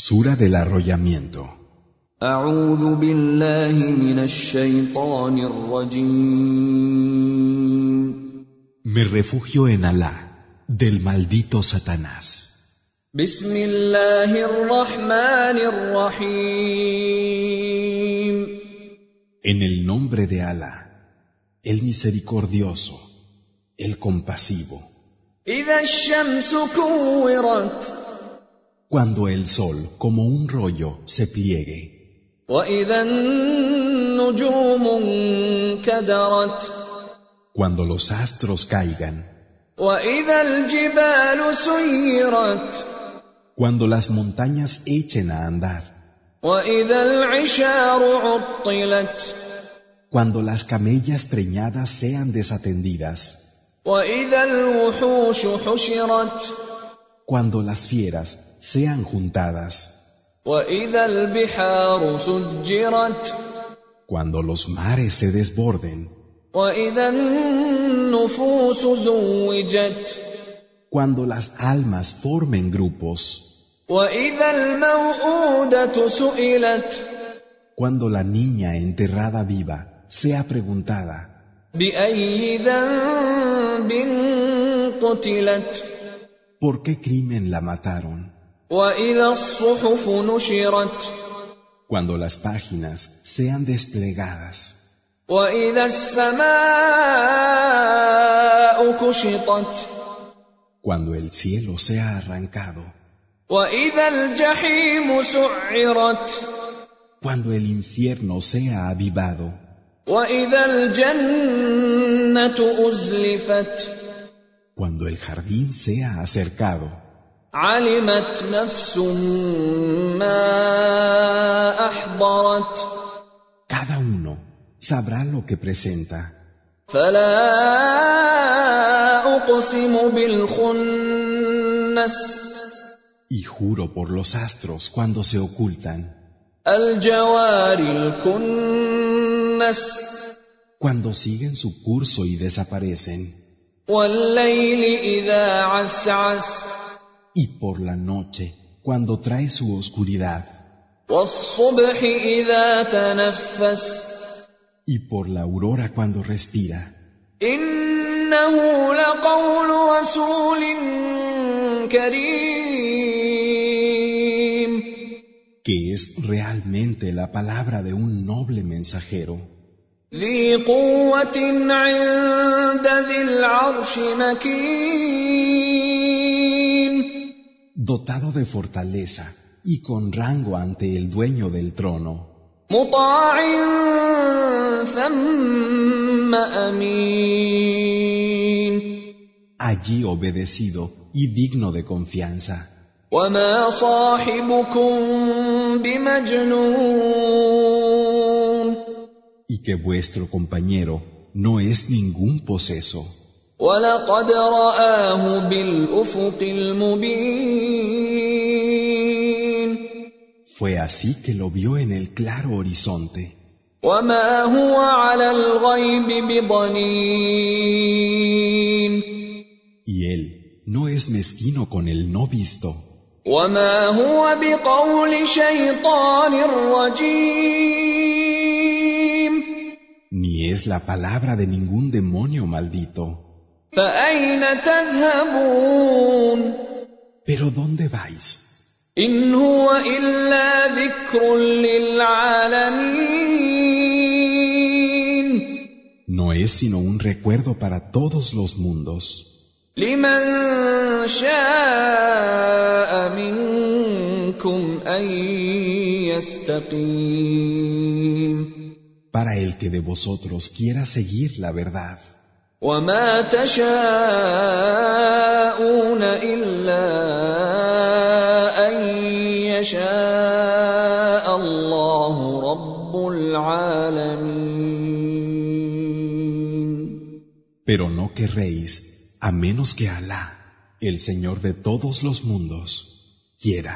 Sura del arrollamiento. Me refugio en Alá, del maldito Satanás. En el nombre de Alá, el misericordioso, el compasivo cuando el sol como un rollo se pliegue. Cuando los astros caigan. Cuando las montañas echen a andar. Cuando las camellas preñadas sean desatendidas. Cuando las fieras sean juntadas. Cuando los mares se desborden. Cuando las almas formen grupos. Cuando la niña enterrada viva sea preguntada. ¿Por qué crimen la mataron? Cuando las páginas sean desplegadas. Cuando el cielo sea arrancado. Cuando el infierno sea avivado. Cuando el jardín sea acercado. علمت نفس ما أحضرت Cada uno sabrá lo que presenta. فلا أقسم بالخنس Y juro por los astros cuando se ocultan. الجوار الكنس Cuando siguen su curso y desaparecen. والليل إذا عسعس Y por la noche, cuando trae su oscuridad. والصبح إذا تنفس Y por la aurora cuando respira. إنه لقول رسول كريم que es realmente la palabra de un noble mensajero, ذي قوة عند ذي العرش مكين dotado de fortaleza y con rango ante el dueño del trono. Allí obedecido y digno de confianza. Y que vuestro compañero no es ningún poseso. ولقد رآه بالأفق المبين fue así que lo vio en el claro horizonte, وما هو على الغيب بضنين y él no es mezquino con el no visto, وما هو بقول شيطان رجيم ni es la palabra de ningún demonio maldito. Pero ¿dónde vais? No es sino un recuerdo para todos los mundos. Para el que de vosotros quiera seguir la verdad. وما تشاءون إلا أن يشاء الله رب العالمين Pero no querréis, a menos que Alá, el Señor de todos los mundos, quiera.